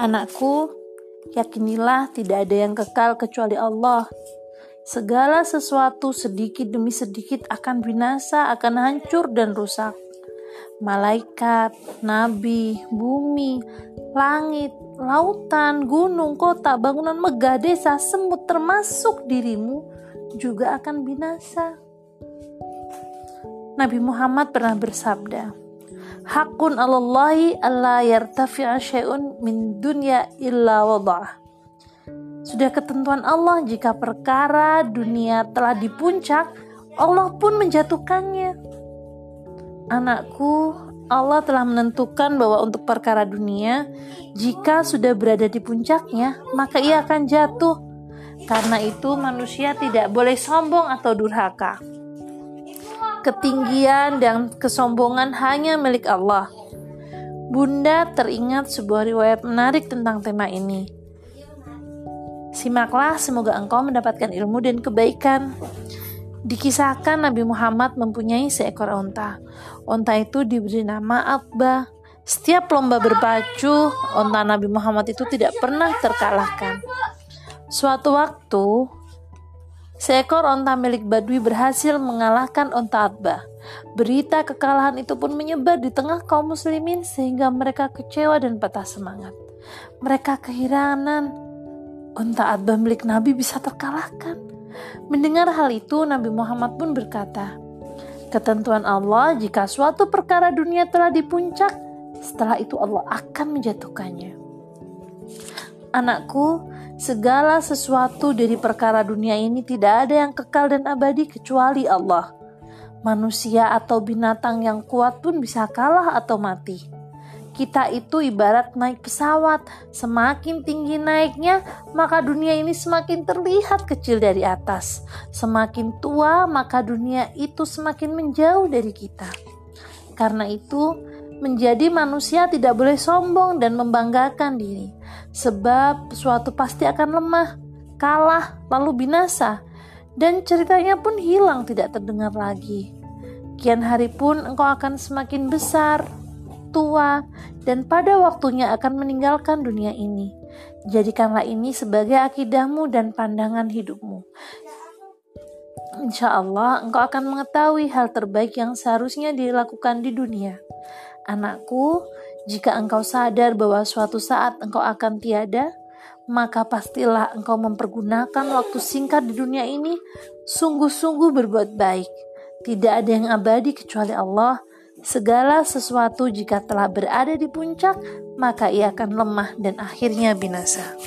Anakku, yakinilah tidak ada yang kekal kecuali Allah. Segala sesuatu sedikit demi sedikit akan binasa, akan hancur dan rusak. Malaikat, nabi, bumi, langit, lautan, gunung, kota, bangunan megah, desa, semut termasuk dirimu juga akan binasa. Nabi Muhammad pernah bersabda, hakun alallahi alla yartafi'a syai'un min dunya illa wadah. Sudah ketentuan Allah jika perkara dunia telah di puncak, Allah pun menjatuhkannya. Anakku, Allah telah menentukan bahwa untuk perkara dunia, jika sudah berada di puncaknya, maka ia akan jatuh. Karena itu, manusia tidak boleh sombong atau durhaka ketinggian dan kesombongan hanya milik Allah. Bunda teringat sebuah riwayat menarik tentang tema ini. Simaklah, semoga engkau mendapatkan ilmu dan kebaikan. Dikisahkan Nabi Muhammad mempunyai seekor onta. Onta itu diberi nama Akba. Setiap lomba berpacu, onta Nabi Muhammad itu tidak pernah terkalahkan. Suatu waktu, Seekor onta milik Badui berhasil mengalahkan onta Atbah. Berita kekalahan itu pun menyebar di tengah kaum muslimin sehingga mereka kecewa dan patah semangat. Mereka kehirangan onta Atbah milik Nabi bisa terkalahkan. Mendengar hal itu Nabi Muhammad pun berkata, Ketentuan Allah jika suatu perkara dunia telah di puncak, setelah itu Allah akan menjatuhkannya. Anakku, Segala sesuatu dari perkara dunia ini tidak ada yang kekal dan abadi kecuali Allah. Manusia atau binatang yang kuat pun bisa kalah atau mati. Kita itu ibarat naik pesawat, semakin tinggi naiknya, maka dunia ini semakin terlihat kecil dari atas. Semakin tua, maka dunia itu semakin menjauh dari kita. Karena itu, menjadi manusia tidak boleh sombong dan membanggakan diri, sebab suatu pasti akan lemah, kalah, lalu binasa, dan ceritanya pun hilang tidak terdengar lagi. Kian hari pun engkau akan semakin besar, tua, dan pada waktunya akan meninggalkan dunia ini. Jadikanlah ini sebagai akidahmu dan pandangan hidupmu. Insya Allah, engkau akan mengetahui hal terbaik yang seharusnya dilakukan di dunia. Anakku, jika engkau sadar bahwa suatu saat engkau akan tiada, maka pastilah engkau mempergunakan waktu singkat di dunia ini sungguh-sungguh berbuat baik. Tidak ada yang abadi kecuali Allah. Segala sesuatu jika telah berada di puncak, maka ia akan lemah dan akhirnya binasa.